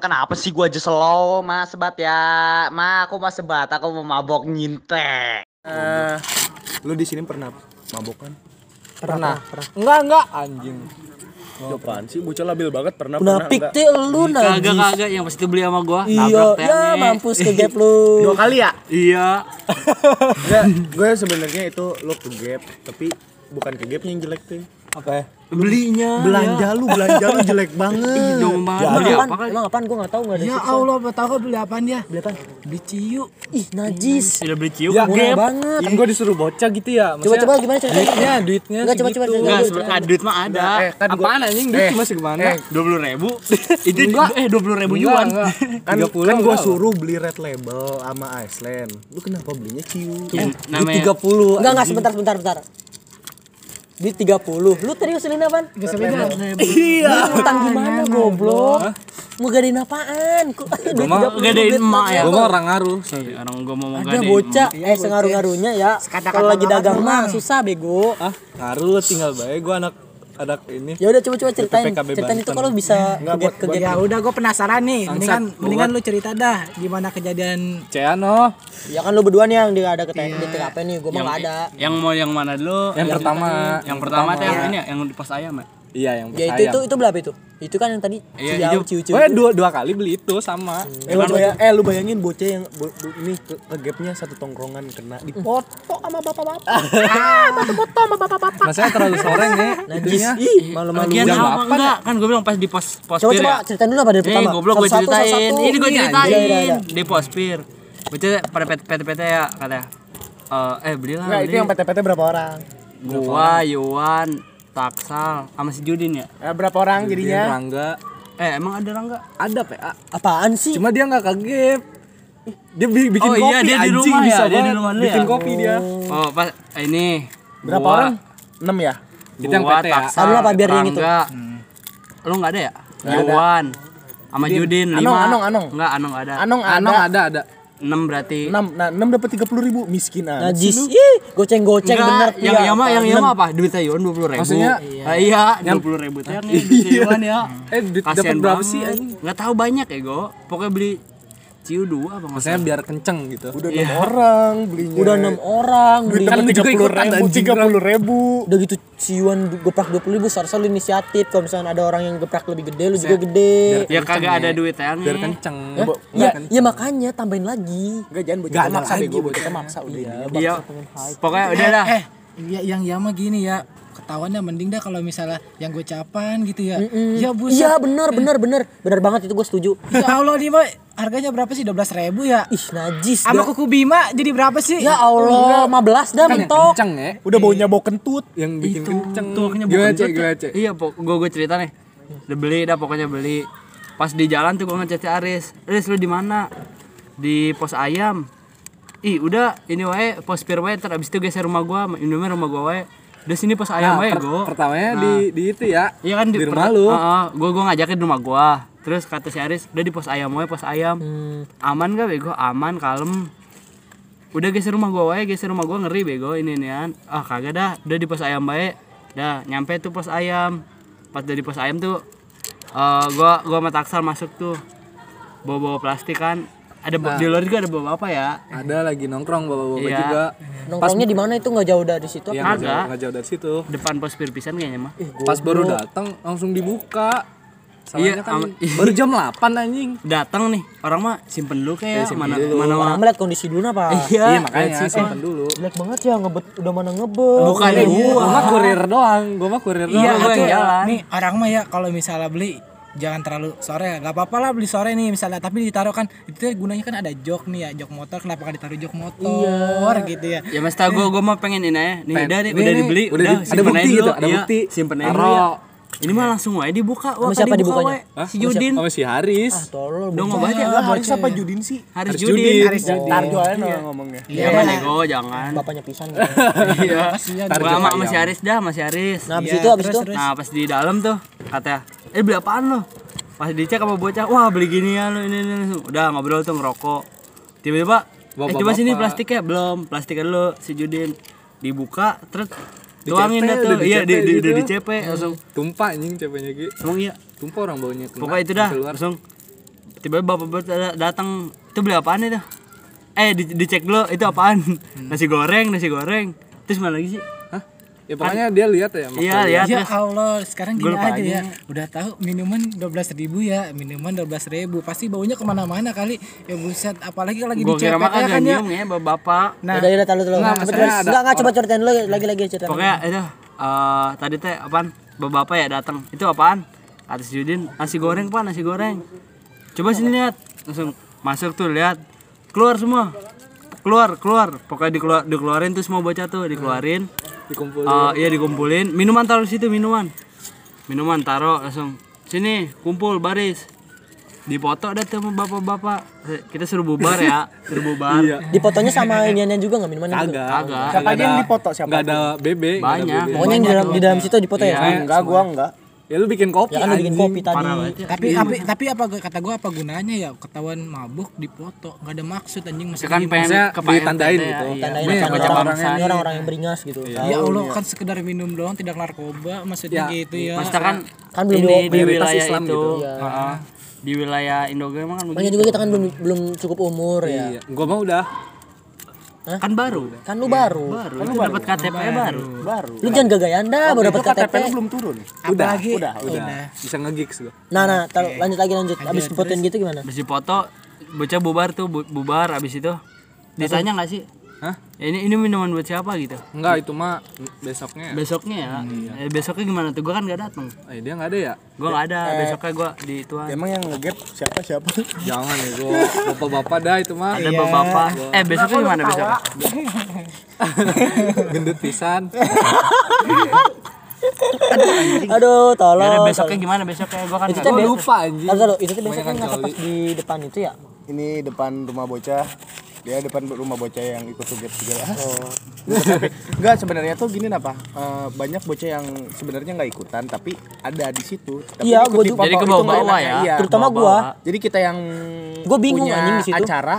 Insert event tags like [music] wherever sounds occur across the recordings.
Kenapa sih gua aja slow, Mas sebat ya? Ma, aku mas sebat, aku mau mabok nyintek. Eh, lu di sini pernah mabok kan? Pernah. Enggak, enggak anjing. Apaan sih? Bocah labil banget pernah Munafik pernah teh lu Kagak najis. kagak yang pasti beli sama gua. Iya, ya mampus ke gap [laughs] lu. Dua kali ya? Iya. [laughs] Enggak, gue sebenarnya itu lu ke gap, tapi bukan ke gapnya yang jelek tuh. Apa ya? Belinya. Belanja lu, belanja lu jelek [laughs] banget. Dong banget. Ya, Beli apaan? apa kan? Emang apaan gua enggak tahu enggak ada. Ya siksa. Allah, tahu kok beli apaan dia? Beli apaan? Beli ciu. Ih, najis. Sudah beli cium. Ya, murah banget. Kan gue disuruh bocah gitu ya. Coba coba gimana ceritanya? Duitnya, duitnya Enggak coba coba sebenarnya duit mah ada. Eh, kan gua, Apaan anjing? Duit Eh, cuma segimana? eh, Dua puluh ribu. [laughs] Itu Enggak. eh dua puluh ribu Enggak, yuan. [laughs] kan, 30 kan gue enggak. suruh beli red label sama Iceland. Lu kenapa belinya ciu? Namanya 30. Enggak enggak sebentar sebentar sebentar. Di 30. Lu tadi usulin apaan? Sepeda. Iya. Utang gimana goblok? Mau gadain apaan? Kok duit mah 30 gadain duit emak ya. Gue mah orang ngaruh. Iya, orang gua mau mau Ada bocah, eh sengaruh-ngaruhnya ya. Kalau lagi dagang mah susah bego. Ah, ngaruh tinggal baik. Gue anak anak ini. Ya udah coba-coba ceritain. PPKB Ceritain itu Banten. kalau bisa ke gap ke gap. Ya udah gue penasaran nih. Mendingan Bangsat, mendingan lu cerita dah gimana kejadian Ciano. Ya kan lu berdua nih yang dia ada ke di TKP nih, gua mah enggak ada. Yang mau yang mana dulu? Yang pertama. Yang pertama tuh yang ini ya, yang di pos ayam ya. Iya, yang Ya itu itu itu berapa itu? Itu kan yang tadi Iya, ciu itu. ciu ciu. Gue dua dua kali beli itu sama. Eh, lu bayang, eh lu bayangin bocah yang bo- bo- ini ke, ke gapnya satu tongkrongan kena dipoto sama bapak-bapak. [laughs] Masanya terlalu sore nih. Najis. Malu-malu. Bagian jam apa enggak? Kan gue bilang pas di pos pos Coba pir coba ya. ceritain dulu apa dari Eh, pertama. goblok gue ceritain. Ini gue Iya, ceritain iya, iya. di pospir. Bocah pada PT-PT ya katanya. Eh, eh belilah. Enggak, itu yang PT-PT berapa orang? Gua, Yuan, Taksal, sama si Judin ya. Eh, berapa orang Dia jadinya? Rangga. Eh, emang ada orang enggak? Ada PA. Apaan sih? Cuma dia nggak kagep. Dia bi- bikin Oh kopi iya, dia di anjing rumah ya, bisa dia di rumah lu Bikin ya? kopi dia. Oh, pas eh, ini. Berapa Gua- orang? 6 ya? Kita yang PT ya? Taksal, apa, biar yang itu. Rangga. Lu enggak ada ya? Yuan. Sama Judin, Anong, lima. Anong, Anong. Enggak, Anong ada. Anong ada. Anong ada ada. 6 berarti. 6, nah 6 dapat 30 ribu miskin aja. Najis. Ih, goceng-goceng bener. Enggak, yang Iya, yang mah yang mah apa? Duit Yuan 20 ribu. Maksudnya, Ah, iya, 20 ribu teh yang duit ya. Eh, dapat berapa sih anjing? Enggak tahu banyak ya, Go. Pokoknya beli ciu dua apa Maksudnya biar kenceng gitu. Udah 6 orang belinya. Udah enam orang beli. Kan lu juga 30 ikutan, ribu, anjing, 30 ribu. Udah gitu ciuan geprak 20 ribu seharusnya lu inisiatif kalau misalnya ada orang yang geprak lebih gede lu juga gede Ya kagak ada duit yang Biar kenceng. ya ya makanya tambahin lagi Enggak jangan bocah maksa bocah maksa udah. Iya. Pokoknya udah dah. Eh, ya, yang Yama gini ya. Ketahuannya mending dah kalau misalnya yang gocapan gitu ya. Ya buset. iya bener bener bener bener banget itu gue setuju [laughs] Ya Allah nih, Boy. Harganya berapa sih? 12 ribu ya. ih najis Sama dah. kuku Bima jadi berapa sih? ya Allah 15 dah Kan yang mentok kenceng ya. Udah baunya bau kentut. Yang bikin kenceng. Tuh makanya Gimana bukan cek? ya. Iya, pok gue gue cerita nih. Udah beli dah pokoknya beli. Pas di jalan tuh gue ngechat Aris. Aris lu di mana? Di pos ayam. Ih, udah ini wae pos pir wae ntar abis itu geser rumah gua, Indomie rumah gua wae. Udah sini pos ayam Nah, wae, per- Go. pertamanya Nah. di di itu ya. Iya kan di rumah lu. Heeh, gua gua ngajakin di rumah gua. Terus kata si Aris, udah di pos ayam wae, pos ayam. Hmm. Aman gak bego? Aman, kalem. Udah geser rumah gua wae, geser rumah gua ngeri bego ini nian. Ah, kagak dah, udah di pos ayam wae. Dah, nyampe tuh pos ayam. Pas dari pos ayam tuh eh gua gua sama taksal masuk tuh. Bawa-bawa plastik kan. Ada Nah. di luar juga ada bawa apa ya? Ada lagi nongkrong bawa-bawa Iya. juga. nongkrongnya di mana itu nggak jauh dari situ apa? nggak jauh, jauh dari situ. Depan pos pir pisan kayaknya mah. Pas baru datang langsung dibuka. Salahnya Iya, kan am- baru jam 8 anjing. Datang nih, orang mah simpen dulu kayak simpen mana dulu. mana orang melihat kondisi dulu apa Iya, Iya, makanya lihat sih, simpen dulu. jelek banget ya ngebet udah mana ngebet Bukan Iya, gua. Gua mah kurir doang, gua mah kurir doang. Iya, tuh. jalan. Nih, orang mah ya kalau misalnya beli jangan terlalu sore gak apa-apa lah beli sore nih misalnya. Tapi ditaruh kan itu gunanya kan ada jok nih ya jok motor. Kenapa gak ditaruh jok motor gitu ya? Ya mas tau gue, gue mau pengen ini aja. Nih Pengen. udah, Ini udah nih, dibeli, udah udah, ada bukti gitu, ada Iya, bukti. Simpen aja dulu ya Ini mah langsung aja dibuka Wah, Sama siapa kan dibuka, dibukanya? we. Si Judin Sama si Haris. tolol Udah ngobat ya Lah Haris apa Judin sih? Haris Haris Judin Judin. Haris Judin. Tarjo aja no ngomongnya. Iya kan nego, jangan bapaknya pisan. [laughs] Iya Kasihan. Gua sama sama si Haris dah, sama si Haris nah abis Iya, itu abis terus, itu. Nah pas di dalam tuh kata Eh beli apaan lo? Pas dicek sama bocah, wah beli ginian lo ini, ini, ini Udah ngobrol tuh ngerokok Tiba-tiba, eh coba sini plastiknya Belum, plastiknya dulu si Judin Dibuka, terus tuangin dah tuh Iya, di, di, udah gitu. dicepet langsung Tumpah anjing cepetnya Ki. Emang iya Tumpah orang baunya kena. Pokoknya itu dah, keluar. langsung tiba bapak bapak da- datang itu beli apaan itu eh di- dicek dulu itu apaan nasi goreng nasi goreng terus mana lagi sih? Ya pokoknya dia lihat ya. iya lihat Ya Allah, sekarang gini lupa aja aja. ya. Udah tahu minuman 12.000 ribu ya, minuman 12.000 ribu Pasti baunya ke mana-mana kali. Ya buset, apalagi kalau lagi gua dicepet mah ya kan ya. nyium ya bapak bapak Nah, Udah udah tahu dulu. Enggak, maksudnya Enggak enggak coba ceritain dulu lagi-lagi cerita. pokoknya itu eh tadi teh apaan bapak ya datang itu apaan kata si Judin nasi goreng pak nasi goreng coba sini lihat langsung masuk tuh lihat keluar semua keluar keluar pokoknya dikeluar dikeluarin tuh semua bocah tuh dikeluarin Dikumpul. Eh, iya dikumpulin minuman taruh di situ minuman minuman taruh langsung sini kumpul baris dipoto ada tuh sama bapak-bapak kita suruh bubar ya suruh bubar Iya. Di fotonya sama iniannya juga enggak minumannya juga? Kagak. Kagak. Siapa aja yang dipoto siapa? Nggak ada BB. nggak ada Banyak. Pokoknya yang di dalam di dalam situ di foto ya. Iya. Enggak, gua enggak. Ya lu bikin kopi Ya kan lu bikin kopi tadi. parah banget ya tapi tapi tapi apa kata gua apa gunanya ya ketahuan mabuk dipoto nggak ada maksud anjing Ya masih kan pengen Maksudnya ke Pak ditandain gitu. ya, Tandain Nih, sama baca orang, orangnya. ini orang-orang yang beringas gitu. ya Tahu. Allah kan sekedar minum doang tidak narkoba maksudnya Ya, gitu ya Maksudnya kan, Kan ini di- wilayah Islam itu, gitu. Iya. Heeh. di wilayah Indonesia emang kan begitu. juga kita kan belum belum cukup umur ya. Iya. Gua mah udah. Kan baru, Kan lu baru. baru, itu dapat KTP baru. Baru. Lu jangan gagayan dah baru dapat KTP. lu belum turun. Udah, Apalagi- udah, udah. udah. Bisa nge-gigs gua. Nah, nah, tar- lanjut lagi lanjut. Abis fotoin gitu gimana? Habis dipoto, bocah bubar tuh, bu- bubar abis itu. Ditanya nggak sih? Hah? "Ya, Ini ini minuman buat siapa gitu? Enggak, itu mah besoknya. Besoknya ya. Eh, besoknya gimana tuh? Gua kan nggak datang. Eh, dia nggak ada ya? Gua nggak ada. Besoknya gua di tuan. Emang yang ngegap siapa siapa? Jangan ya, gua bapak-bapak dah itu mah. Ada bapak. Eh besoknya gimana besoknya? Gendut pisan. Aduh, Ya tolong. besoknya gimana besoknya? Gua kan Itu nggak teh Gua be- lupa anjing. Tahu, itu tuh besoknya ngapa pas di depan itu ya? Ini depan rumah bocah. Dia depan rumah bocah yang ikut sugep juga lah. Oh. [laughs] Enggak sebenarnya tuh gini apa? Eh, banyak bocah yang sebenarnya nggak ikutan tapi ada di situ. Tapi Iya, di juga. Jadi ke itu nggak bawah-bawah enak, ya. Iya. Terutama gua. Jadi kita yang Gua bingung punya anjing di situ. acara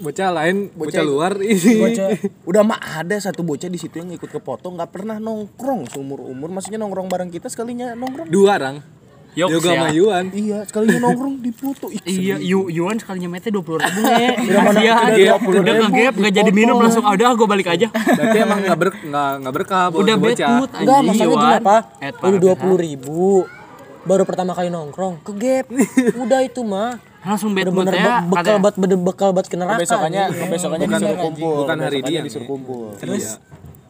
Bocah lain, bocah, Bocah- luar ini. bocah udah mah ada satu bocah di situ yang ikut ke foto nggak pernah nongkrong seumur umur maksudnya nongkrong bareng kita sekalinya nongkrong Dua orang. Yoks Yoga ya. sama Yuan. iya sekalinya nongkrong di foto Iya. Yu, Yuan sekalinya mete 20 ribu [laughs] mana Iya, udah dia 20.000 udah ngegap, nggak jadi minum langsung, ah, udah gue balik aja. Berarti emang nggak ber nggak nggak berkah buat Udah bad bocah. mood Enggak, anjing masalahnya gini apa? Udah parah, dua puluh ribu. Baru pertama kali nongkrong, ke gap. [laughs] Udah itu mah. Langsung bad mood ya. be- bekal buat bekal buat ke neraka. besokannya anjing. besokannya Bukan- disuruh kumpul bukan hari dia, disuruh ya. kumpul Terus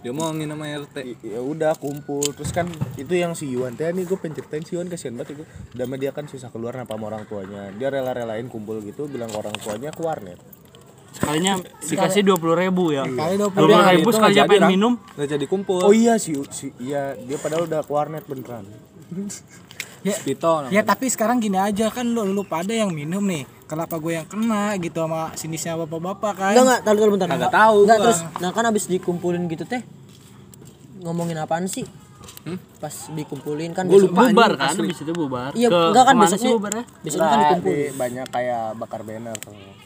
dia mau ngomongin sama RT. ya udah kumpul terus kan itu yang si Yuan teh nih gue penceritain si Yuan kasihan banget itu udah mah dia kan susah keluar apa sama orang tuanya dia rela-relain kumpul gitu bilang ke orang tuanya ke warnet Sekalinya dikasih 20 ribu ya. kali 20 20 ribu sekali nggak pengen minum. Nggak jadi kumpul. oh iya si, si iya dia padahal udah ke warnet beneran [laughs] ya, Spito. ya tapi sekarang gini aja kan lu, lu pada yang minum nih kenapa gue yang kena gitu sama sinisnya bapak-bapak kan Enggak enggak, tahu tahu bentar. Kagak tahu Enggak terus nah kan abis dikumpulin gitu teh. Ngomongin apaan sih? Pas dikumpulin kan besok- lupa. Bubar kan, asli. habis itu bubar. Iya, Ke- enggak kan besoknya. bubarnya? Besoknya kan Enggak, dikumpulin. di- banyak kayak bakar banner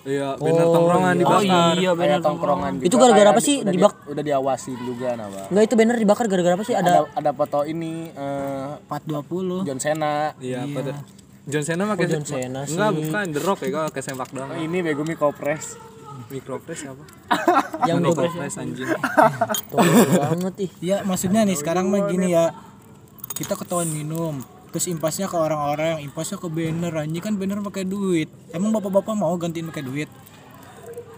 Iya, banner tongkrongan Oh dibakar. iya benar kayak tongkrongan gitu Itu gara-gara apa sih udah di- dibak- udah diawasin juga nama Enggak itu banner dibakar gara-gara apa sih? ada Ada ada foto ini eh 420 John Cena Iya, pada John Cena pakai Oh, John Cena sih. Enggak, bukan The Rock ya, gua pakai sempak doang. ini bego Miko Press Micropress apa? [laughs] yang gue Micropress anjing. [laughs] banget ih. ya maksudnya nih sekarang mah gini ya kita ketahuan minum terus impasnya ke orang-orang impasnya ke banner anjing kan banner pakai duit emang bapak-bapak mau gantiin pakai duit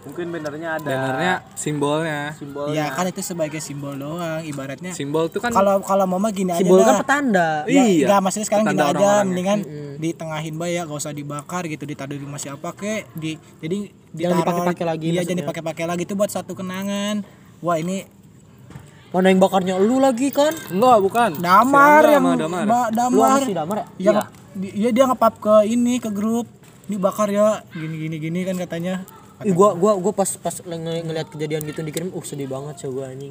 mungkin benernya ada Bannernya simbolnya. simbol ya kan itu sebagai simbol doang ibaratnya Simbol tuh kan kalau kalau mau mah gini aja Simbol kan petanda. Ya, Iya. enggak, maksudnya sekarang gini Petanda aja orang-orangnya. mendingan ditengahin bay ya gak usah dibakar gitu ditaruh di rumah siapa kek di jadi Jangan ditaruh- dipakai-pakai lagi iya jangan dipakai-pakai lagi itu buat satu kenangan wah ini Mana yang bakarnya lu lagi kan? enggak, bukan. damar Si yang Damar. Ba- Lu damar Damar ya? yang di- iya dia ngepap ke ini ke grup ini bakar ya gini gini gini kan katanya Ih, gua gua gua pas pas ng- ngeliat kejadian gitu dikirim, uh sedih banget sih gua anjing.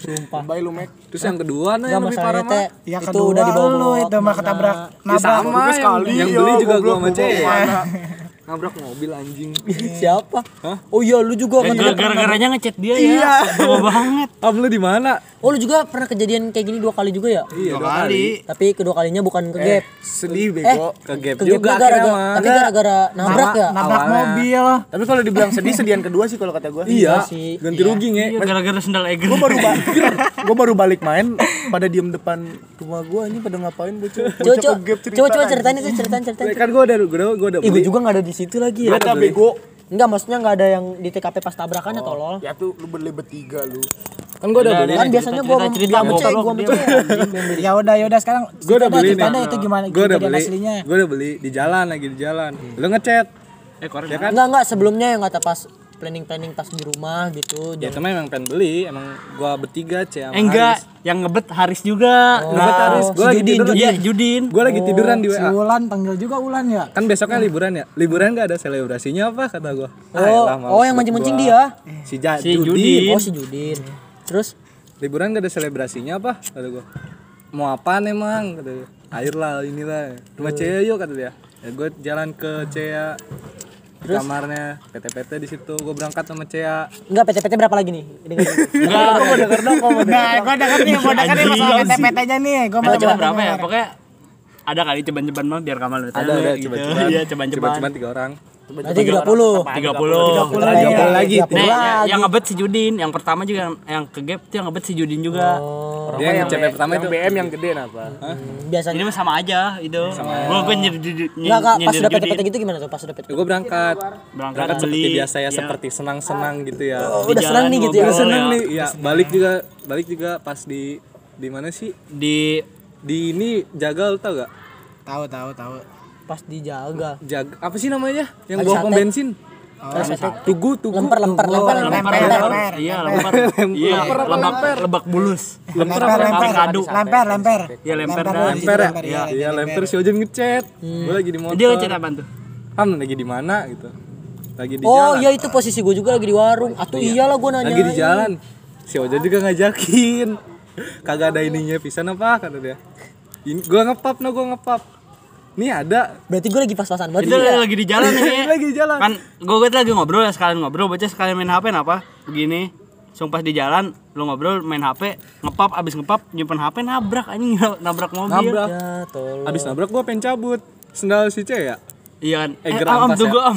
Sumpah. Bye lu Mek Terus yang kedua nah yang lebih parah masalahnya teh mah. ya itu kedua udah dibawa lu itu mah ketabrak Ya nabrak sama yang, yang beli juga gua sama cewek. Nabrak mobil anjing. [laughs] Siapa? Oh iya lu juga Eh, kan. gara- gara-garanya ngechat dia ya Lama [laughs] banget Am lu di mana? Oh lu juga pernah kejadian kayak gini dua kali juga ya? Iya, dua kali Tapi kedua kalinya bukan ke gap. sedih Eh, bego Ke gap ke juga gap gara-gara akhirnya mah. tapi gara-gara nabrak ya? nabrak mobil tapi kalau dibilang sedih sedian kedua sih kalau kata gue Iya, sih. ganti rugi nge. Iya, gara-gara sendal Eger gue baru balik [laughs] gue baru balik main pada diem depan rumah gue ini pada ngapain bocah Coba coba gap ceritain itu ceritain ceritain. Kan gua udah beli. juga nggak ada di situ lagi ya? Ada bego Enggak, maksudnya nggak ada yang di TKP pas tabrakan ya tolol. ya tuh lu beli bertiga lu Kan gua udah beli. Kan biasanya gua cerita, cerita, gua mecek. ya udah ya udah sekarang Gua udah beli nih. itu gimana Gua udah beli. aslinya Gua udah beli di jalan lagi di jalan. Lu ngechat. Eh Ya kan? Enggak, enggak sebelumnya yang kata pas planning-planning pas di rumah gitu. Ya Jangan- cuma emang pengen beli, emang gua bertiga C sama Eh enggak, Haris. yang ngebet Haris juga. Ngebet Haris. Gua si lagi Judin, tidur. Iya, Judin. Gua lagi tiduran di si WA. Ulan panggil juga Ulan ya Kan besoknya liburan ya. Liburan gak ada selebrasinya apa kata gua. Ah, Oh, elah, males oh yang mancing-mancing dia. Si, ja, Si Judin. Judin. Oh si Judin. Terus Liburan gak ada selebrasinya apa kata gua. Mau apaan emang kata gua. Air lah inilah. Rumah Cea yuk kata dia. Ya gua jalan ke Cea di kamarnya PT-PT di situ gua berangkat sama Cea enggak PT-PT berapa lagi nih? Ini Enggak, gua denger dong kok. nah gue denger nih gue denger nih masalah PT-PT nya nih gue mau Coba berapa ya? Pokoknya ada kali ceban-ceban mah biar kamal ada ada gitu. coba-coba Iya, ceban-ceban. tiga orang Berarti 30. 30. 30 lagi. Tiga puluh Nih, yang, lagi. yang ngebet si Judin, yang pertama juga yang, yang ke gap tuh yang ngebet si Judin juga. dia yang CP pertama itu BM yang gede apa Biasanya Ini mah sama aja itu. Gua gua nyindir Enggak, Kak, pas udah. PT-PT gitu gimana tuh? Pas udah PT. gue berangkat Berangkat berangkat seperti beli. biasa ya Iya. seperti senang-senang gitu ya Oh, udah senang nih gitu ya. ngobrol seneng ya. nih ya balik juga balik juga pas di di mana sih Di di ini jagal tau gak tahu tahu tahu Pas dijaga. jag apa sih namanya? Yang bawa pom bensin? Tugu tugu Lempar, lempar, Tugu. lempar, lempar, Lemper, lempar. lemper. Iya, lempar. Iya, lebak lebak bulus. lemper lemper kado. lemper. Lemper Iya, lemper. Lemper lemper. ya Lemper, iya, iya lemper. si Ojan ngechat gue lagi di motor Dia ngechat apaan tuh? Ham lagi di mana gitu. Lagi di Oh iya itu posisi gue juga lagi di warung. Atau iyalah gue nanya. lagi di jalan. Si Ojan juga ngajakin. Kagak ada ininya pisan apa kata dia. Ini gua ngepap no gua ngepap nih ada Berarti gue lagi pas-pasan banget. Itu ya. lagi di jalan nih. [laughs] lagi di jalan Kan gue lagi ngobrol ya sekalian ngobrol, bocah sekalian main HP apa? Begini. Sumpah di jalan, lu ngobrol main HP, ngepap abis ngepap nyimpen HP nabrak anjing [laughs] nabrak mobil. nabrak Ya tolong. abis nabrak gua pengen cabut sendal si C ya Iya kan. Eh, Eger am, tunggu ya? am.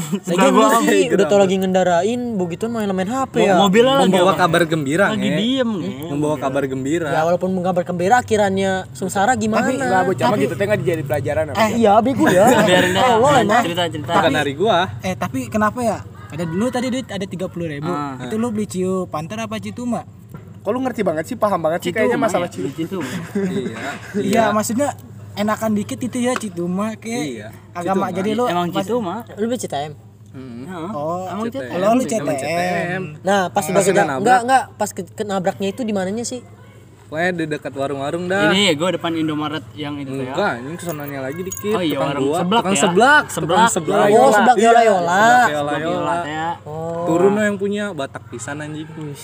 Gua am. sih udah tau lagi ngendarain begitu main main HP ya. Mobilnya lagi membawa kabar gembira Lagi diem membawa kabar gembira Ya walaupun menggambar gembira akhirannya sengsara gimana? Enggak bocah gitu teh nggak dijadi pelajaran Eh iya bego ya. [laughs] Biarin dah. Oh, lo emang. cerita cerita. bukan hari gua eh tapi kenapa ya ada dulu tadi duit ada tiga puluh ribu Ah. itu lu beli ciu panter apa cituma kok lu ngerti banget sih paham banget sih kayaknya masalah cium itu. [laughs] iya iya maksudnya enakan dikit itu ya cituma kayak Iya, agama jadi lu Emang gitu mah. Lu beli CTM. oh Emang gitu. lo lu Emang CTM Nah, pas udah enggak enggak pas ke, ke nabraknya itu di mananya sih? Pokoknya di dekat warung-warung dah Ini gue depan Indomaret yang itu ya. enggak ini kesonanya lagi dikit Oh iya, tukang warung gua seblak tukang ya? seblak Seblak, tukang ya. seblak Oh, seblak Yola Yola. Yola Yola Yola ya. Oh. turun lo yang punya batak pisan anjing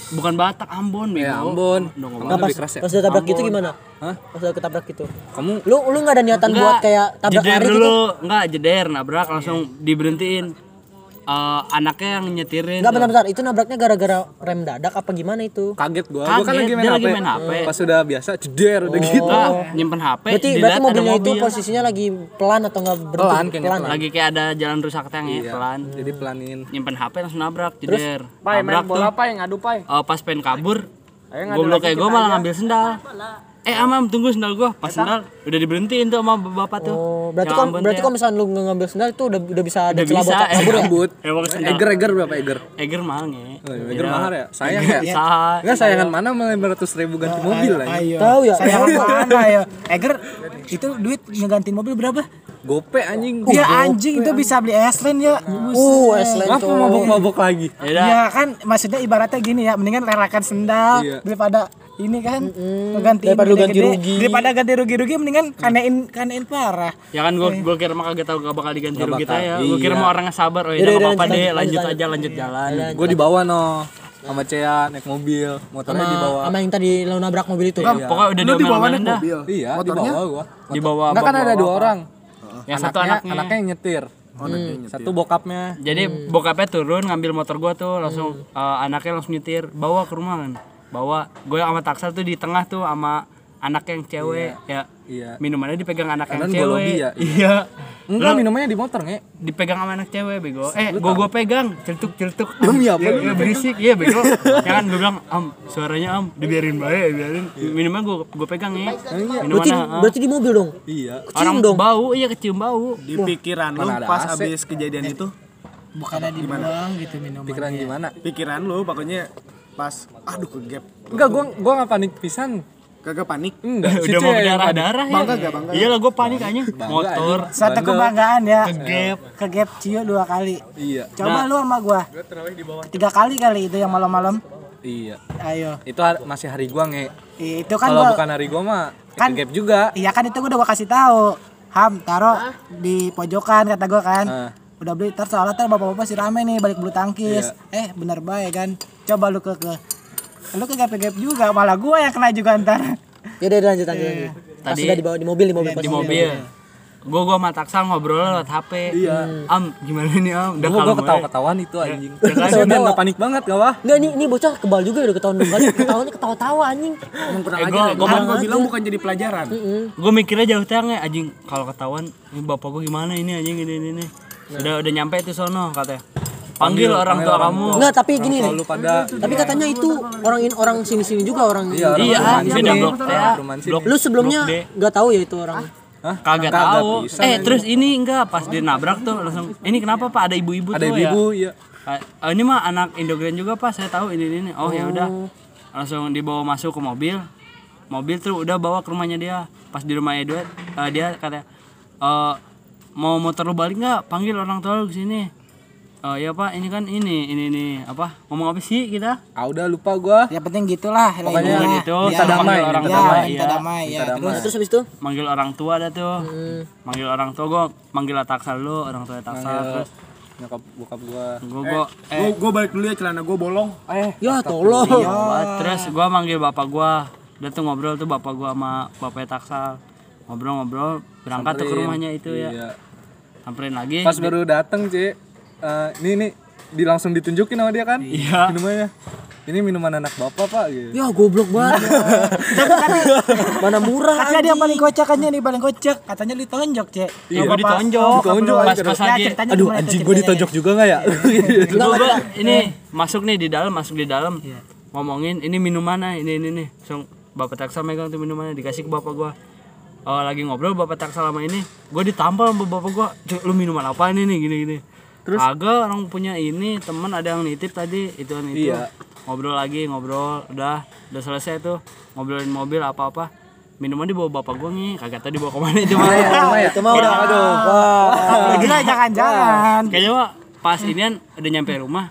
Bukan Batak, Ambon bego. ya Ambon Nah, pas, keras ya pas udah tabrak gitu gimana? Hah? Pas udah ketabrak gitu. kamu Lu lu enggak ada niatan buat kayak tabrak jeder lari dulu, gitu? enggak jeder nabrak langsung diberhentiin. Eh, anaknya yang nyetirin. Enggak bentar-bentar, itu nabraknya gara-gara rem dadak apa gimana itu? kaget gua gua kan Kaget, lagi main HP lagi main HP. pas sudah biasa jeder udah gitu Enggak, nyimpen HP. Berarti berarti mobilnya itu mobil. posisinya lagi pelan atau enggak berhenti? Pelan kayaknya, pelan. lagi kayak ada jalan rusak tang ya, Iya, pelan. jadi pelanin Nyimpen HP langsung nabrak, jeder. pai main Nabrak bola tuh. pai ngadu pai Eh, pas pengen kabur, lagi kayak gue malah ngambil sendal. Eh amam tunggu sendal gue, pas sendal udah diberhentiin tuh sama bapak tuh. Oh, berarti kalau Ambon berarti kalau misalnya lu ngambil sendal itu udah udah bisa ada Udah celah bisa, eh. kabur ya? rambut. Eger Eger berapa Eger Eger mahal nge. Oh, Eger mahal ya sayang ya. Enggak sayangan mana malah 500 ribu ganti mobil lah ayo Tahu ya? saya [laughs] mana ya Eger itu duit ngegantiin mobil berapa gope anjing Iya anjing itu bisa beli S-Line ya Uh, S-Line ngapa tuh. mabok-mabok lagi Yaudah, Iya kan maksudnya ibaratnya gini ya mendingan relakan sendal Iya. daripada ini kan ganti Daripada lu ganti rugi. daripada ganti rugi-rugi mendingan kanein kanein parah. Ya kan gue gue kira mah kagak tahu gak bakal diganti Nggak rugi bakal, ya. Gue kira iya. mau orangnya sabar, oh ya nggak yaudah, apa-apa lanjut, deh, lanjut, aja, lanjut. jalan. gue dibawa no. Sama Cea naik mobil. Motornya Sama, dibawa. Sama yang tadi lu nabrak mobil itu. Pokoknya udah dibawa diomelin naik dah. mobil? Iya motornya? dibawa gua. Dibawa Enggak kan ada dua orang. Yang satu anaknya anaknya. yang nyetir. Oh, nyetir. satu bokapnya. Jadi bokapnya turun ngambil motor gua tuh langsung eh, anaknya langsung nyetir. Bawa ke rumah kan. Bawa gue sama Taksal tuh di tengah tuh sama anak yang cewek ya. iya Minumannya dipegang anak Kanan yang cewek. lobby ya? Iya. enggak minumannya di motor nge Dipegang sama anak cewek bego. Eh, gua gua pegang, celtuk-celtuk. Demi apa? Ya, ya, berisik, iya bego. [laughs] Jangan gue bilang, "Am, suaranya Am, dibiarin bae, biarin." Minuman gua gua pegang ya. Berarti Minumannya ah. berarti di mobil dong. iya orang dong. bau, iya kecium bau. di pikiran lu ada pas habis kejadian itu bukannya dibuang gitu minuman pikiran gimana pikiran lu pokoknya pas aduh ke gap. Enggak gua gua nggak panik pisan. Kagak panik? Enggak. Udah mau Cia yang panik. berdarah-darah ya. Bangga gak, bangga? Iya lah gua panik aja. Motor. Bangga. kebanggaan ya. Kegap. ke gap cio dua kali. Iya. Coba lu sama gua. Tiga kali kali itu yang malam-malam. Iya. Ayo. Itu har- masih hari gua nge. Itu kan kalau bukan hari gua mah Kan- gap juga. Iya kan itu gua udah gua kasih tahu. Ham taruh di pojokan kata gua kan. Ah. udah beli ntar soalnya ntar bapak-bapak si rame nih balik bulu tangkis. Eh bener baik kan coba lu ke ke lu ke gap gap juga malah gua yang kena juga ntar Ya udah lanjut lanjut. Pas Tadi- udah dibawa di mobil di mobil di mobil. Gua gua sama Taksal ngobrol lewat HP. Iya. Am, gimana nih Am? Udah gua gua kalem ketawa aja. ketahuan itu anjing Ya kan? Saya nggak panik banget gak wah Enggak nih ini bocah kebal juga udah ketahuan kali. Ketawanya ketawa-tawa anjing. emang kurang Eh, gua- ya. gua- kan gua- gua bilang bukan jadi pelajaran Gue mikirnya jauh tengah anjing kalau ketahuan ini bapak gue gimana ini anjing ini ini, ini. Udah udah nyampe itu sono katanya. Panggil, orang tua kamu. Enggak, tapi gini nih. pada Tapi katanya itu orang in orang sini-sini juga orang. Iya, orang Iya, beda sini. blok ya. Sini. Lu sebelumnya nggak tahu ya itu orang. Hah? kagak Kagak tahu. bisa, Eh, terus ini enggak pas dia nabrak tuh langsung ini kenapa Pak ada ibu-ibu ada tuh ibu-ibu ya? iya Ah, ini mah anak Indogreen juga Pak, saya tahu ini ini. ini. Oh, ya udah. Langsung dibawa masuk ke mobil. Mobil tuh udah bawa ke rumahnya dia. Pas di rumahnya dia, eh, dia katanya eh mau motor lu balik nggak? Panggil orang tua lu ke sini. Oh ya pak, ini kan ini, ini nih apa? Ngomong apa sih kita? ah udah lupa gua ya penting gitulah Pokoknya lainnya. itu, Ya, kita damai, ya, orang ya, damai, ya. damai ya damai. terus Terus habis itu Manggil orang tua ada tuh. Manggil orang tua gua, manggil taksal lu, orang tua taksal terus nyokap bokap gua gua gua eh gua gua balik dulu ya celana gua bolong eh ya tolong. Iya, terus gua manggil bapak gua. Dia tuh ngobrol tuh bapak gua sama bapaknya taksal. Ngobrol-ngobrol, berangkat tuh ke rumahnya itu ya. iya. Samperin lagi. pas baru dateng cie Eh, ini nih di langsung ditunjukin sama dia kan Iya. minumannya ini minuman anak bapak pak gitu Ya goblok banget. [laughs] Mana murah katanya dia paling kocak kan nih paling kocak katanya ditonjok cek Iya, gua ditonjok. Ditonjok, pas pas Ya, lagi. ceritanya aduh anjing gua ceritanya? ditonjok juga nggak ya [laughs] Gua, gua ini masuk nih di dalam, masuk di dalam. Ngomongin ini minumannya, ini ini nih. Langsung bapak taksal megang tuh minumannya dikasih ke bapak gua. Oh, lagi ngobrol bapak taksal sama ini, gua ditampal sama bapak gua. "Cuk, lu minuman apa ini nih gini gini. Terus? Agak orang punya ini temen ada yang nitip tadi itu kan itu. Iya. Ngobrol lagi, ngobrol, udah udah selesai tuh. Ngobrolin mobil apa-apa. Minuman dibawa bapak gua nih, kagak tahu dibawa ke mana itu mah. Itu mah udah aduh. Wah. gila jangan-jangan Kayaknya Wak, pas inian udah nyampe rumah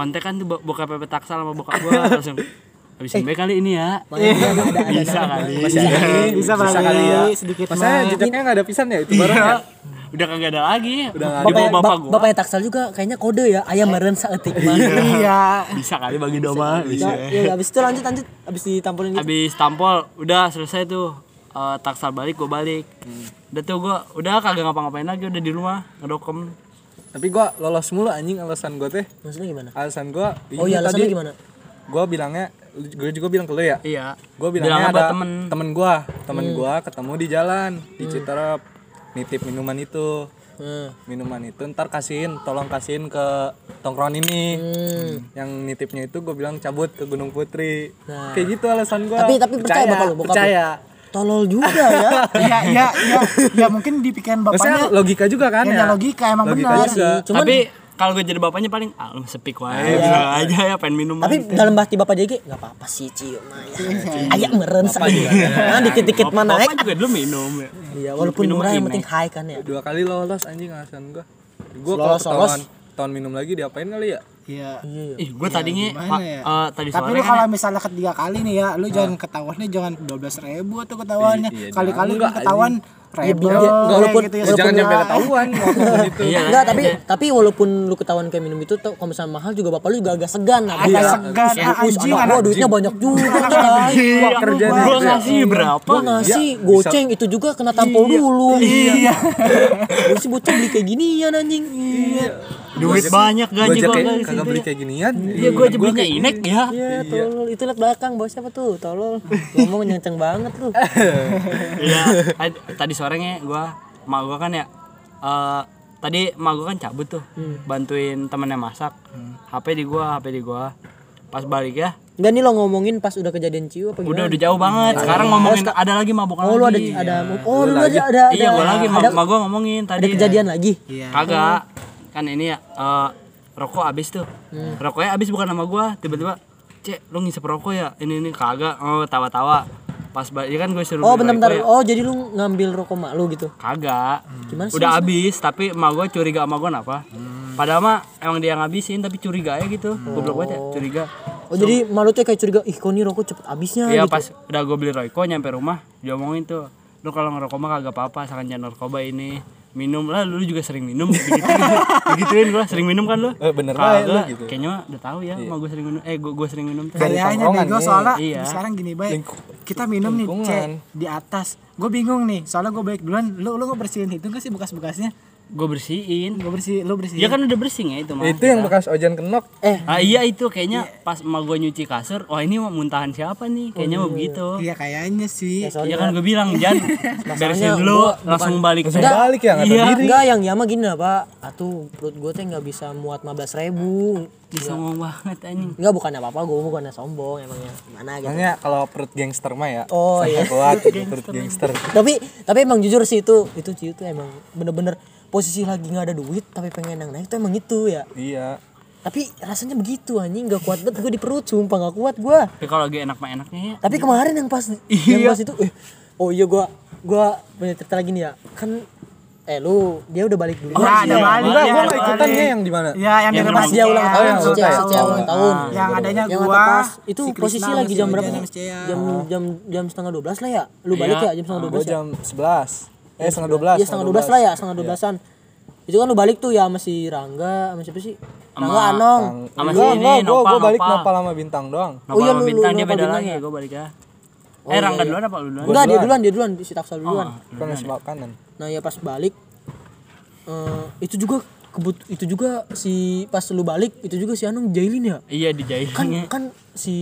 kontak kan tuh bokap Pepe taksal sama bokap gua. [laughs] Langsung habis sampai kali ini ya. Bisa kali. Bisa kali sedikit masa jejaknya nggak ada pisan ya itu barang ya? Iya. Udah kagak ada lagi. Udah Bapak, bapak bap- gua. Bapaknya taksal juga kayaknya kode ya ayam meren saetik mah. iya. bisa kali bagi doma bisa Ya, ya, habis itu lanjut lanjut. Habis ditampolin gitu. habis tampol udah selesai tuh. Eh, taksal balik gua balik. Udah tuh gua udah kagak ngapa-ngapain lagi udah di rumah ngedokem. Tapi gua lolos mulu anjing alasan gua teh. Maksudnya gimana? alasan gua Oh iya alasannya gimana? gua bilangnya gue juga bilang ke lu ya. Iya. Gue Bilang bilangnya apa ada temen? temen gue temen gua ketemu di jalan di Citerep nitip minuman itu. Hmm. minuman itu ntar kasihin tolong kasihin ke tongkrongan ini. Yang nitipnya itu gue bilang cabut ke Gunung Putri. Nah. kayak gitu alasan gue Tapi- tapi percaya bapak lu, percaya. Tolol juga [laughs] ya. iya iya iya. Ya mungkin dipikirin maksudnya bapaknya logika juga kan ya, ya? logika emang Logika benar. juga. Cuman tapi kalau gue jadi bapaknya paling ah lu wae bilang aja ya pengen minum tapi dalam hati bapak JG nggak apa-apa sih cium mah ya. Ayam meren saetik. Nah, dikit-dikit mah naik. bapak juga dulu minum ya. Iya, walaupun Minum murah yang penting high kan ya. dua kali lolos anjing alasan gue gue kalau Lolos, ketahuan tahun minum lagi diapain kali ya? Iya. Ih gue tadinya gimana pak ya? eh, tadi tapi lu kan kalau misalnya ketiga kali nih ya lu jangan ketahuannya jangan dua belas ribu tuh ketahuannya. Iya, iya, kali-kali enggak, kan ketahuan Ya, Rebel, dia- walaupun gitu ya. walaupun jangan sampai ketahuan [laughs] apa pun itu Iya. Enggak, tapi tapi walaupun lu ketahuan kayak minum itu tuh kalau misalnya mahal juga bapak lu juga agak segan Agak kayak, segan, "Wih, ah, anjing, anak gua duitnya banyak juga. Iya, [laughs] kerjaan gua itu ya. ngasih berapa? Gua ngasih goceng itu juga kena tampol dulu. Iya. Gua sih bocah beli kayak ginian anjing. Duit banyak gua gaji gua di kagak situ beli ya. kayak ginian Iya, gua aja belinya inek ya. Iya, tolol. Itu liat belakang bos siapa tuh? Tolol. [laughs] Ngomong nyenceng banget lu. [laughs] Iya, ad- [laughs] tadi sorenya gua mak gua kan ya eh tadi mak gua kan cabut tuh bantuin temennya masak. HP di gua, HP di gua. Pas balik ya, Enggak nih lo ngomongin pas udah kejadian ciu apa udah gimana? udah jauh banget. Sekarang ngomongin ada lagi mabukan Oh, lu ada lagi. ada Oh, lu aja ada ada Iya, gua lagi ada, gua ngomongin tadi. ada kejadian lagi. Iya. Kagak. Kan ini ya eh, rokok habis tuh. Hmm. Rokoknya habis bukan sama gua, tiba-tiba Cek, lu ngisep rokok ya? Ini ini kagak. Oh, tawa-tawa. Pas balik ya kan gue suruh Oh, bentar-bentar. ya. Oh, jadi lu ngambil rokok mak lu gitu. Kagak. Gimana sih? Udah habis, tapi emak gue curiga sama gue kenapa? Padahal mah emang dia ngabisin, tapi curiga aja gitu. Goblok banget ya, curiga. Oh, jadi malu tuh kayak curiga, ih kok nih rokok cepet habisnya Iya gitu. pas udah gue beli rokok nyampe rumah, dia omongin tuh, lu kalau ngerokok mah kagak apa-apa, asalkan jangan narkoba ini. Minum lah, lu juga sering minum, digituin, digituin gue sering minum kan lu? Eh, bener baik lu Kagak, gitu. Kayaknya mah udah tahu ya, mau gue sering minum, eh gue gue sering minum tuh. Dari Kayaknya bego soalnya Iya. sekarang gini baik. Lingku- Kita minum nih cek di atas. Gue bingung nih, soalnya gue balik duluan. Lu lu ngebersihin itu gak sih bekas-bekasnya? Gue bersihin. Gue bersih, lu bersihin. Ya kan udah bersih ya itu mah. itu yang bekas ojan kenok Eh, Ah iya itu kayaknya pas emak gue nyuci kasur, wah ini mah muntahan siapa nih? Kayaknya mau begitu. Iya kayaknya sih. Iya kan gue bilang jangan [laughs] beresin dulu langsung balik langsung balik ya Iya. diri enggak yang Yama gini lah, Pak. Atuh perut gue teh nggak bisa muat 15 ribu. Bisa ngomong banget anjing. Enggak bukannya apa-apa, gue bukannya sombong emangnya. Gimana gitu. Makanya kalau perut gangster mah ya Oh iya. kuat [laughs] perut gangster tapi tapi emang jujur sih itu itu ciu tuh emang bener-bener posisi lagi nggak ada duit tapi pengen yang naik tuh emang itu ya. Iya. Tapi rasanya begitu anjing nggak kuat banget gue di perut sumpah nggak kuat gue Tapi kalau lagi enak mah enaknya ya. tapi kemarin yang pas yang pas itu eh, oh iya gue gue punya cerita lagi nih ya. Kan eh lu dia udah balik dulu. Ya, ada balik. enggak ya, gua nggak ikutan nya yang di mana? Ya, yang di Yang rumah pas dia ulang tahun yang Cia. Cia ulang tahun. Yang adanya yang gua, pas itu si posisi lagi jam berapa? jam jam jam setengah dua belas lah ya. Lu balik Iya. ya jam setengah dua gua belas ya? jam 11 eh setengah 12 Iya setengah dua belas lah ya, setengah dua belasan. Itu kan lu balik tuh ya sama si Rangga, sama siapa sih? Rangga Anong. Sama si ini gua, Nopal, gua balik Nopal. sama bintang doang Nopal Oh iya, sama lu- lu bintang dia Nopal beda bintang lagi ya? gue balik ya. Oh, eh iya, Rangga iya. duluan apa lu duluan? Enggak, dia duluan, dia duluan si Taksal duluan. kan nasi makanan Nah, ya pas balik eh itu juga kebut itu juga si pas lu balik itu juga si Anong jailin ya. Iya dijahit. Kan kan si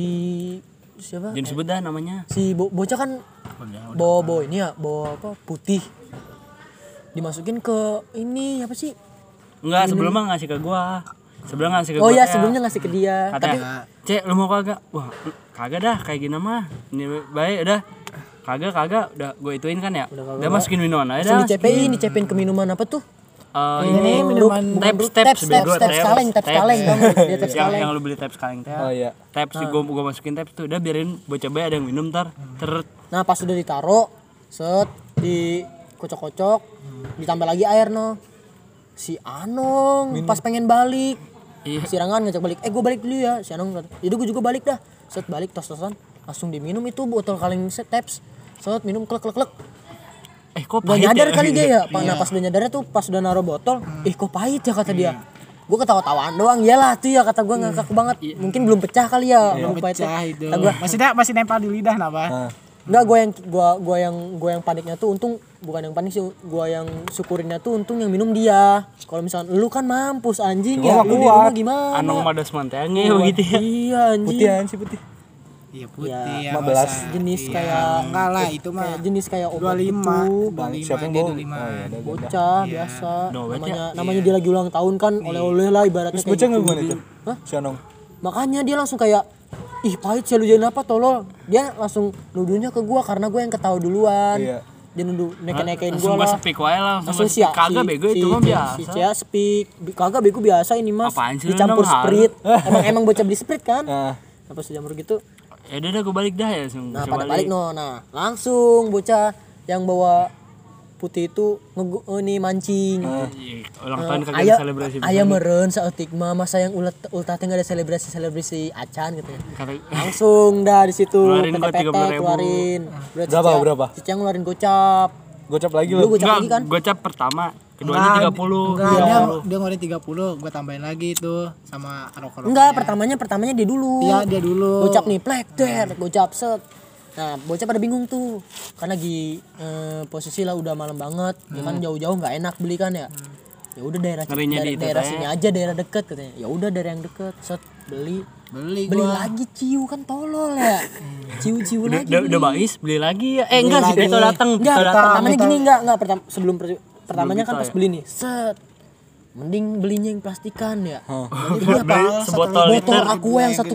siapa? Jangan sebut dah namanya. Si bo- bocah kan bawa bawa ini ya, bawa apa? Putih. Dimasukin ke ini apa sih? Enggak, sebelumnya ngasih ke gua. Sebelum ngasih ke Oh gua. iya, sebelumnya ngasih ke dia. Tapi Katanya, Cek lu mau kagak? Wah, kagak dah kayak gini mah. Ini baik udah. Kagak kagak udah gue ituin kan ya. Udah, masukin minuman aja dah. dicepein, dicepein ke minuman apa tuh? Eh, ini minuman taps taps, taps bego, taps taps, kaleng taps. kaleng dong dia yang, kaleng yang lu beli taps kaleng teh. oh iya Taps Ah. gua gua masukin taps tuh. Udah biarin bocah bayi ada yang minum ntar. Ter nah pas udah ditaro set di kocok-kocok ditambah lagi air no. Si Anong pas pengen balik. Iya. si Rangan ngajak balik. Eh gue balik dulu ya si Anong. Kata, jadi gue juga balik dah. Set balik tos-tosan. Langsung diminum itu botol kaleng set taps. Set minum klek klek klek. Eh kok gak pahit nyadar ya? kali dia ya Pak, [laughs] nah pas udah nyadar tuh pas udah naruh botol ih kok pahit ya kata dia. Gue ketawa-tawaan doang iyalah tuh ya kata gue ngakak banget. Mungkin belum pecah kali ya belum pahitnya Pecah itu. Gua, Masih dah masih nempel di lidah napa? nah, Enggak, gua yang gua gua yang gua yang paniknya tuh untung bukan yang panik sih, gua yang syukurinnya tuh untung yang minum dia. Kalau misalnya lu kan mampus anjing ya, Gua mah lu di rumah gimana? Anong madas manteangnya begitu ya. Iya anjing. putihan sih putih Iya putih Ya, ya. 15. nggak usah. Jenis Iya. kayak enggak lah itu mah kayak jenis kayak obat 25. gitu. Bang, 25, siapa yang bawa? 25. Oh, iya. Bocah biasa. Doa Namanya namanya dia lagi ulang tahun kan, oleh-oleh lah ibaratnya Terus bocah nggak gitu. gimana itu? Hah? Si Anong. Makanya dia langsung kayak ih pahit sih lu jadi apa tolol. Dia langsung nuduhnya ke gua karena gua yang ketawa duluan. Iya. Dia nuduh neke-nekein Langsung gua gua lah. sepik wae lah langsung langsung si. Kagak bego itu mah biasa. si Cia speak kagak bego biasa ini mas Apaan sih dicampur sprit [laughs] emang emang bocah beli sprit kan Nah, apa dicampur gitu Ya udah dah gua balik dah ya langsung. nah pada balik no nah langsung bocah yang bawa putih itu ngegu ini mancing Iya, Ulang tahun kagak ayah selebrasi. ayah meren saeutik mah masa yang ulat ultah teh ada selebrasi selebrasi acan gitu ya langsung dah di situ 30.000. keluarin Berarti Berapa, berapa? Cica ngeluarin gocap Gocap lagi Lu gocap Enggak, lagi kan? gocap pertama, keduanya 30. Enggak, Iya. dia, dia ngeluarin 30, gue tambahin lagi tuh sama rokok Enggak, pertamanya pertamanya dia dulu. Iya, dia dulu. Gocap nih, plek, der, gocap set. Nah, bocah pada bingung tuh. Kan lagi eh, posisi lah udah malam banget. Ya kan jauh-jauh nggak enak beli kan ya. Ya udah daerah Ngerinya daerah, itu daerah sini aja, daerah deket katanya. Ya udah daerah yang deket, set beli. Beli Beli gua. lagi ciu kan tolol ya. Ciu-ciu Udah, lagi. udah, beli. udah bais, beli lagi ya. Eh enggak sih. Pito datang, Enggak, pertamanya gini enggak, enggak pertama sebelum per- pertamanya kan pas ya? beli nih. Set. Mending belinya yang plastikan ya. Jadi Beli berapa? sebotol Botol liter. aku yang 1,5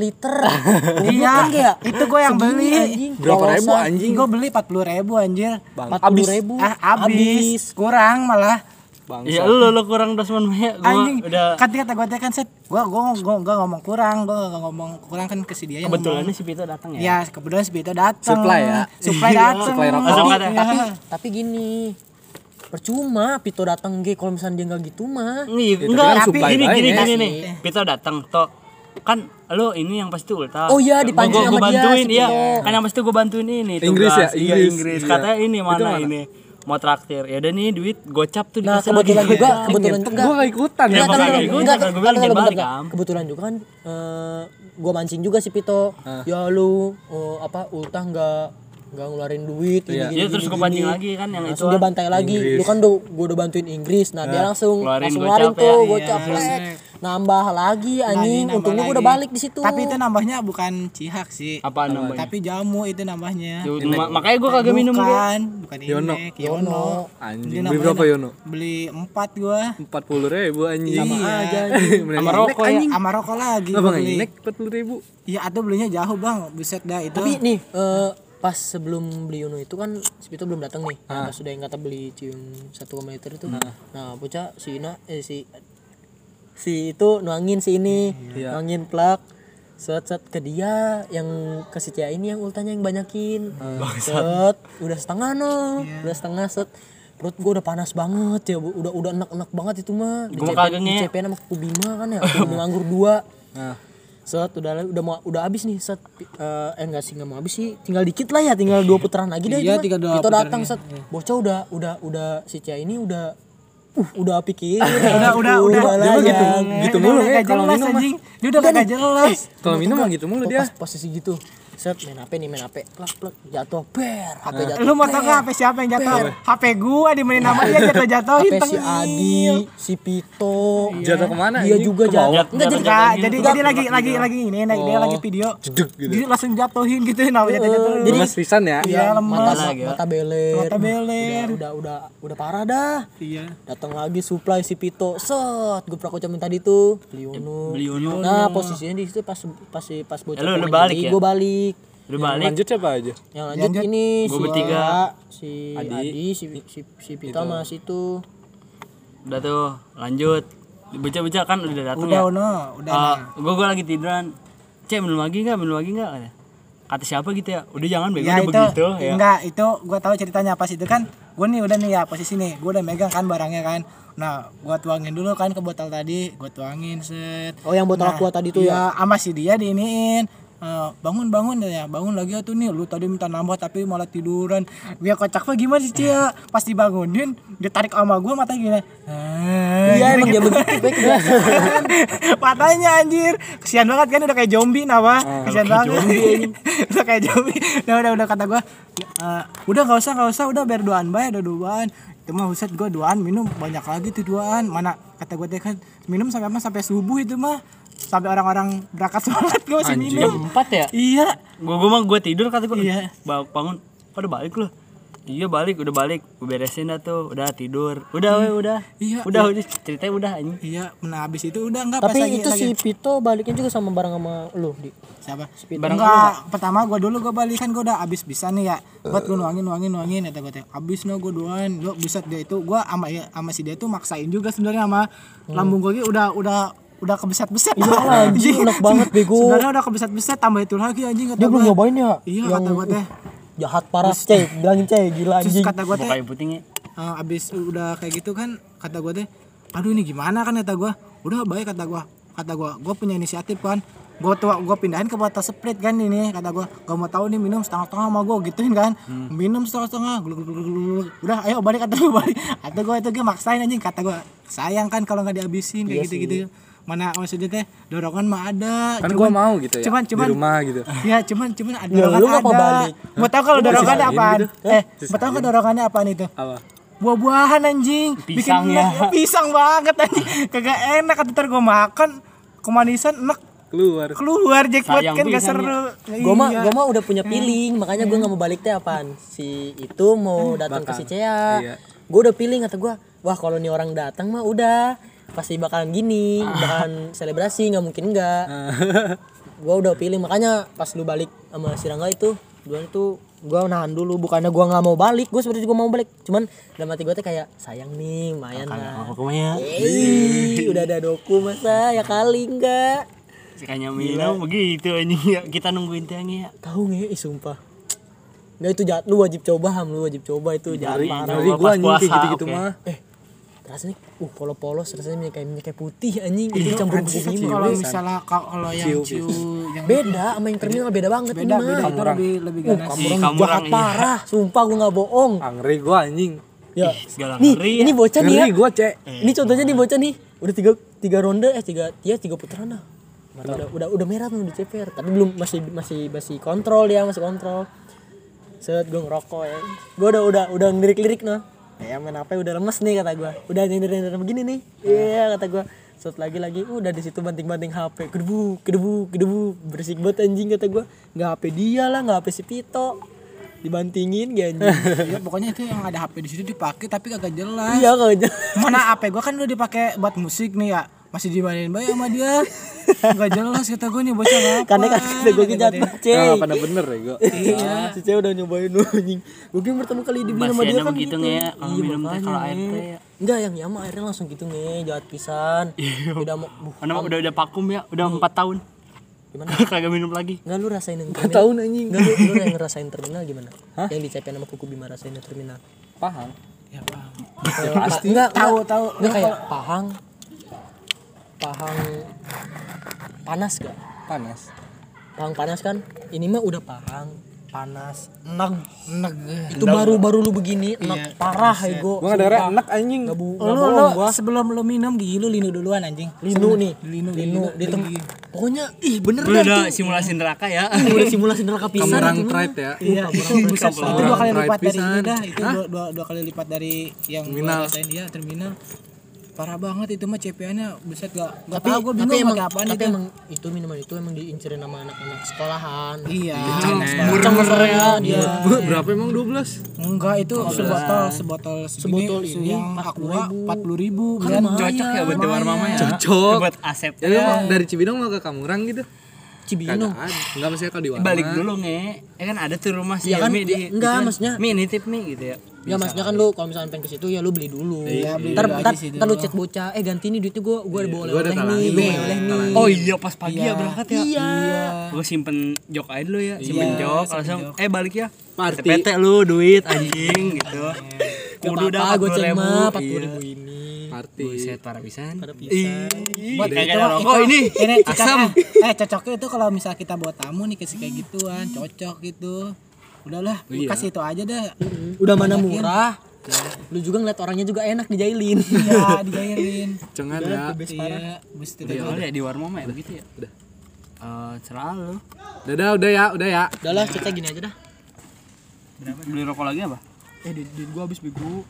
liter. [laughs] Iya, kayak itu gue yang beli. Berapa ribu anjing? Gue beli 40 ribu anjir. Empat puluh ribu. Ah, habis. Kurang malah. Iya, lu lu kurang Dosman Maya. Gua Anjing, udah kan kata gue kan set, gua gua gua gua ngomong kurang, gua gak ngomong kurang kan ke si dia kebetulan si Pito datang ya. Ya, kebetulan si Bito datang. Supply ya? Supply datang. Supply Iya. tapi tapi gini percuma Pito datang ge kalau misalnya dia nggak gitu mah Iya, tapi enggak, kan tapi gini gini ya. gini nih. Pito datang toh kan lu ini yang pasti ulta. Oh iya, dipancing Gua- gua sama dia, bantuin si iya. Kan yang pasti gua bantuin ini Inggris ya? tugas. Iya, Inggris. Inggris. Iya. Katanya ini mana, mana? ini mau traktir. Ya udah nih duit gocap tuh nah dikasih kebetulan lagi. juga kebetulan juga [laughs] Gue gak ikutan Ya, ya. makanya enggak, gua enggak, kan gua bilang enggak, dia bentar, balik, bentar. Am. kebetulan juga kan eh, gua mancing juga si Pito ya lu oh, apa ultah nggak nggak ngeluarin duit ini, Iya. gini, Iya, terus gini, gua pancing gini. lagi kan yang langsung itu dia bantai lagi lu kan udah gua udah bantuin Inggris nah dia langsung Keluarin langsung ngeluarin tuh ya. gocap plek. nambah lagi anjing nambah untungnya gua udah balik di situ Tapi itu nambahnya bukan cihak sih. Apaan namanya? Tapi jamu itu nambahnya. Ya, ma- makanya gua kagak minum dia. Bukan, bukan Yono. Inek, Yono. Anjing, Dia beli berapa Yono? Beli empat gua. 40 ribu anjing. Sama aja. [laughs] Sama rokok ya. Sama rokok lagi. Apa beli. inek 40 ribu? Iya, atau belinya jauh bang. Buset dah itu. tapi nih eh, pas sebelum beli Uno itu kan si Pito belum datang nih. Ah. nah, pas sudah yang kata beli cium satu liter itu. Nah bocah si Ina eh si si itu nuangin si ini Iya. nuangin plak set set ke dia yang ke si Cia ini yang ultanya yang banyakin. Ah. set udah setengah no. Udah setengah set. Perut gua udah panas banget ya. Udah udah enak enak banget itu mah. Di CP kagak di. CP sama kuku Bima kan ya. [laughs] Nganggur dua. Nah, set udah udah mau udah habis nih set. Eh eh, enggak sih nggak mau habis sih. Tinggal dikit lah ya tinggal dua putaran lagi deh. Iya, tinggal dua putaran, datang set. Bocah udah udah udah si Cia ini udah uh udah pikir [laughs] udah udah udah. Lah Dia mah ya. gitu, gitu mulu udah ya kalau minum. Dia udah kagak jelas. Kalau minum mah gitu mulu dia. pas posisi gitu set main HP nih main HP plak plak jatuh per HP jatuh Lu mau tau gak HP siapa yang jatuh? HP gua dimainin nama dia jatuh-jatuhin HP si Adi si Pito Jatuh ke mana? dia anjing? juga jatuh enggak jadi Enggak, Jatuh jadi jadi lagi lagi lagi ini naik dia lagi video. Jeduk gitu. Jadi langsung jatuhin gitu nama jatuh-jatuh. Jadi- Lemas pisan ya. Iya, lemas. mata lagi, mata beler Mata beler. udah udah udah parah dah Iya. datang lagi supply si Pito set gue pernah kocamin tadi tuh Uno. nah posisinya di situ pas pas pas bocah Ya, lu pengen balik ya? gue balik Udah balik. Lanjut siapa aja? yang lanjut, ini Gua si bertiga. si Adi, si si si Pito sama si itu Udah tuh, lanjut. Bocah-bocah kan udah datang Udah ya. uno, udah. Ah, gua gua lagi tiduran. Cek minum lagi enggak? Minum lagi enggak? Kata siapa gitu ya? Udah jangan bego ya udah itu begitu ya. enggak itu gua tahu ceritanya pas itu kan gua nih udah nih ya posisi nih gua udah megang kan barangnya kan nah gua tuangin dulu kan ke botol tadi gua tuangin set oh yang botol aqua tadi tuh ya ya sama si dia diiniin Eh, bangun bangun ya bangun lagi ya tuh nih lu tadi minta nambah tapi malah tiduran. Dia kocak apa gimana sih Cia pas dibangunin dia tarik sama gua mata gini. Eh, iya emang dia gitu. begitu [laughs] matanya anjir. Kesian banget kan? Udah kayak zombie nama kesian banget. [laughs] udah kayak zombie. Udah udah udah kata gua "Eh, udah nggak usah nggak usah. Udah biar duaan bae udah duaan. Itu mah buset gua duaan minum banyak lagi tuh duaan. Mana kata gua teh kan minum sampai apa sampai subuh itu mah sampai orang-orang berangkat sholat gua masih minum Empat ya? iya Gua gua mah gua tidur kata gua. Iya. Ba- Bangun. Pada balik lu. Iya balik, udah balik. Gua beresin dah tuh, udah tidur. Udah we, udah. Iya, Udah, udah ceritanya udah anjing. iya nah habis itu udah nggak pas tapi lagi itu lagi si Pito baliknya juga sama barang sama lu di siapa Barang enggak pertama gua dulu gua balikan gua udah abis bisa nih ya buat gua nuangin nuangin nuangin kata gua teh abis no gua duaan gua buset dia itu gua ama ya sama si dia tuh maksain juga sebenarnya sama lambung gua gitu udah udah udah kebeset beset Iya lah, anjing, enak banget, [laughs] bego. sebenarnya udah kebeset beset tambah itu lagi anjing kata dia belum nyobain ya? Iya yang kata gua teh. Jahat parah cek bilangin cek gila terus anjing. kata gua teh Bukain putingnya. eh, abis udah kayak gitu kan kata gua teh aduh ini gimana? kan kata gua. Udah baik kata gua. Kata gua gua punya inisiatif kan. Gue tuh gue pindahin ke botol sprit kan ini kata gue gak mau tahu nih minum setengah setengah sama gue gituin kan. Minum setengah setengah udah ayo balik kata gue balik. Kata gue itu gue maksain anjing. Kata gue sayang kan kalau nggak dihabisin kayak gitu gitu mana maksudnya teh? Dorongan mah ada kan gua mau gitu ya cuman cuman di rumah gitu. Ya cuman cuman ada Ya, dorongan lu ngapa ada. balik? mau tahu kalau dorongannya apaan? gitu. eh mau tahu kalau dorongannya apaan itu? Apa? Buah-buahan anjing. Pisang bikin ya. enak, pisang banget anjing. Kagak enak kata ntar gue makan kemanisan enak. Keluar. Keluar jackpot Sayang kan gak seru. Gue mah Iya. gua mah udah punya feeling, makanya gue nggak mau balik teh apaan. Si itu mau datang ke si Cea. Iya. Gue udah feeling kata gue, wah kalau nih orang datang mah udah pasti bakalan gini, bakalan [laughs] selebrasi nggak mungkin enggak. [laughs] gue udah feeling makanya pas lu balik sama si Rangga itu, dua itu gue nahan dulu bukannya gue nggak mau balik gue sebenarnya juga mau balik. Cuman dalam hati gue tuh kayak sayang nih lumayan lah. Eh, udah ada doku masa ya kali enggak Sekanya minum begitu anjing. [laughs] Ya. Kita nungguin tiangnya ya. tahu nggak ih sumpah. Nggak itu jahat lu wajib coba ham lu wajib coba itu jahat parah. dari gua pas anjing kayak puasa, gitu-gitu oke. mah. Eh rasanya uh polos polos rasanya minyak kayak minyak kayak putih anjing. Itu campur ini kalau misalnya ka- kalau yang ciu yang beda sama yang terminal beda banget beda ini mah beda itu lebih lebih ganas. kamu Ih, orang kamu jahat orang, iya. parah. Sumpah gua nggak bohong. Angry gua anjing. Ya. Segala nih ngeri ini bocah nih ya. gua cek. Ini contohnya nih bocah nih. Udah tiga tiga ronde eh tiga dia tiga putaran dah. Mata udah udah udah merah tuh di CPR tapi belum masih masih masih kontrol dia masih kontrol. Set gue ngerokok ya. Gue udah udah udah ngelirik lirik noh ya main apa udah lemes nih kata gue udah nyender nyender begini nih. Iya kata gue set lagi lagi udah di situ banting banting HP kedebu kedebu kedebu berisik banget anjing kata gue nggak HP dia lah nggak HP si Pito dibantingin gak anjing. [laughs] Ya, pokoknya itu yang ada HP di situ dipakai tapi kagak jelas. Iya kagak mana HP gua kan udah dipakai buat musik nih ya masih dimainin baik sama dia nggak jelas kata gue nih bocah apa karena kan kata gue banget nah, cey pada bener ya gua Iya, si cewek udah nyobain lu anjing. Gue kira pertama kali dibeli sama dia kan begitu gitu. nge ya, kalau minum teh, makanya, kalau air teh ya. Enggak, yang Yama airnya langsung gitu nge, jahat pisan. Udah mau udah udah vakum ya, udah empat tahun. gimana? [laughs] Kagak minum lagi. Enggak lu rasain yang terminal. tahun anjing. Enggak lu, lu yang ngerasain terminal gimana? Yang dicepin sama kuku Bima rasain terminal. paham ya paham Eh, pasti. Enggak, tahu tahu Enggak kayak pahang. Pahang panas gak? panas. Pahang panas kan? Ini mah udah pahang panas enak enak. Itu baru baru lu begini enak parah ego. Gua ngedengar enak anjing. Gak bu, lu, lu, gua. sebelum lu minum gigi lu linu duluan anjing. Linu nih, Linu, Linu, Linu, di tem- pokoknya ih bener Lu dah udah itu. simulasi neraka ya. Ih, udah simulasi neraka pisan kamerang pride ya. Iya itu dua kali lipat dari ini dah. itu dua, dua, dua kali lipat dari yang gua Terminal. rasain. Dia terminal parah banget itu mah CPA-nya buset gak gak tapi tahu gue tapi bingung emang pakai apaan tapi itu. emang itu minuman itu emang diincerin sama anak-anak sekolahan. Iya. Murah ya dia berapa emang 12 enggak itu sebotol sebotol segini, Sebotol se- ini yang aqua empat puluh ribu. Kan kan? Cocok ya buat Mama ya. Cocok. Buat Asep. ya dari Cibinong mau ke Kamurang gitu Cibinong enggak maksudnya kalau di Warma Balik dulu nge. Ya kan ada tuh rumah si Iya kan, di. ya, enggak, gitu. maksudnya- Mi nitip mi gitu ya. ya maksudnya kan lu kalau misalnya pengen ke situ ya lu beli dulu Iya, beli ntar ntar, sih ntar lu chat bocah eh ganti nih duitnya gua gua Gua ada oleh-oleh talangin, nih gua oleh nih. Oh iya pas pagi ya berangkat ya. iya Gue simpen jok aja dulu ya, simpen Iya, jok simpen langsung jok. eh balik ya. PT lu duit anjing gitu. Gak [laughs] Kudu dah apa-apa, gue 40 cek ribu. 40 Iya. ribu ini party Buset parah pisan. Parah pisan. Buat kagak ada rokok itu- ini. ini Asam. [laughs] eh cocoknya itu kalau misal kita buat tamu nih kasih kayak gituan cocok gitu. Udahlah lu kasih itu aja dah. Udah mana murah? Lu juga ngeliat orangnya juga enak dijailin. Iya dijailin. [laughs] Cengan ya. iya Iya, ya di warmo mah ya begitu ya. Udah. Eh, selalu. udah dah, udah ya udah ya. Udah lah kita gini aja dah. Beli rokok lagi apa? eh duit, duit gua habis bego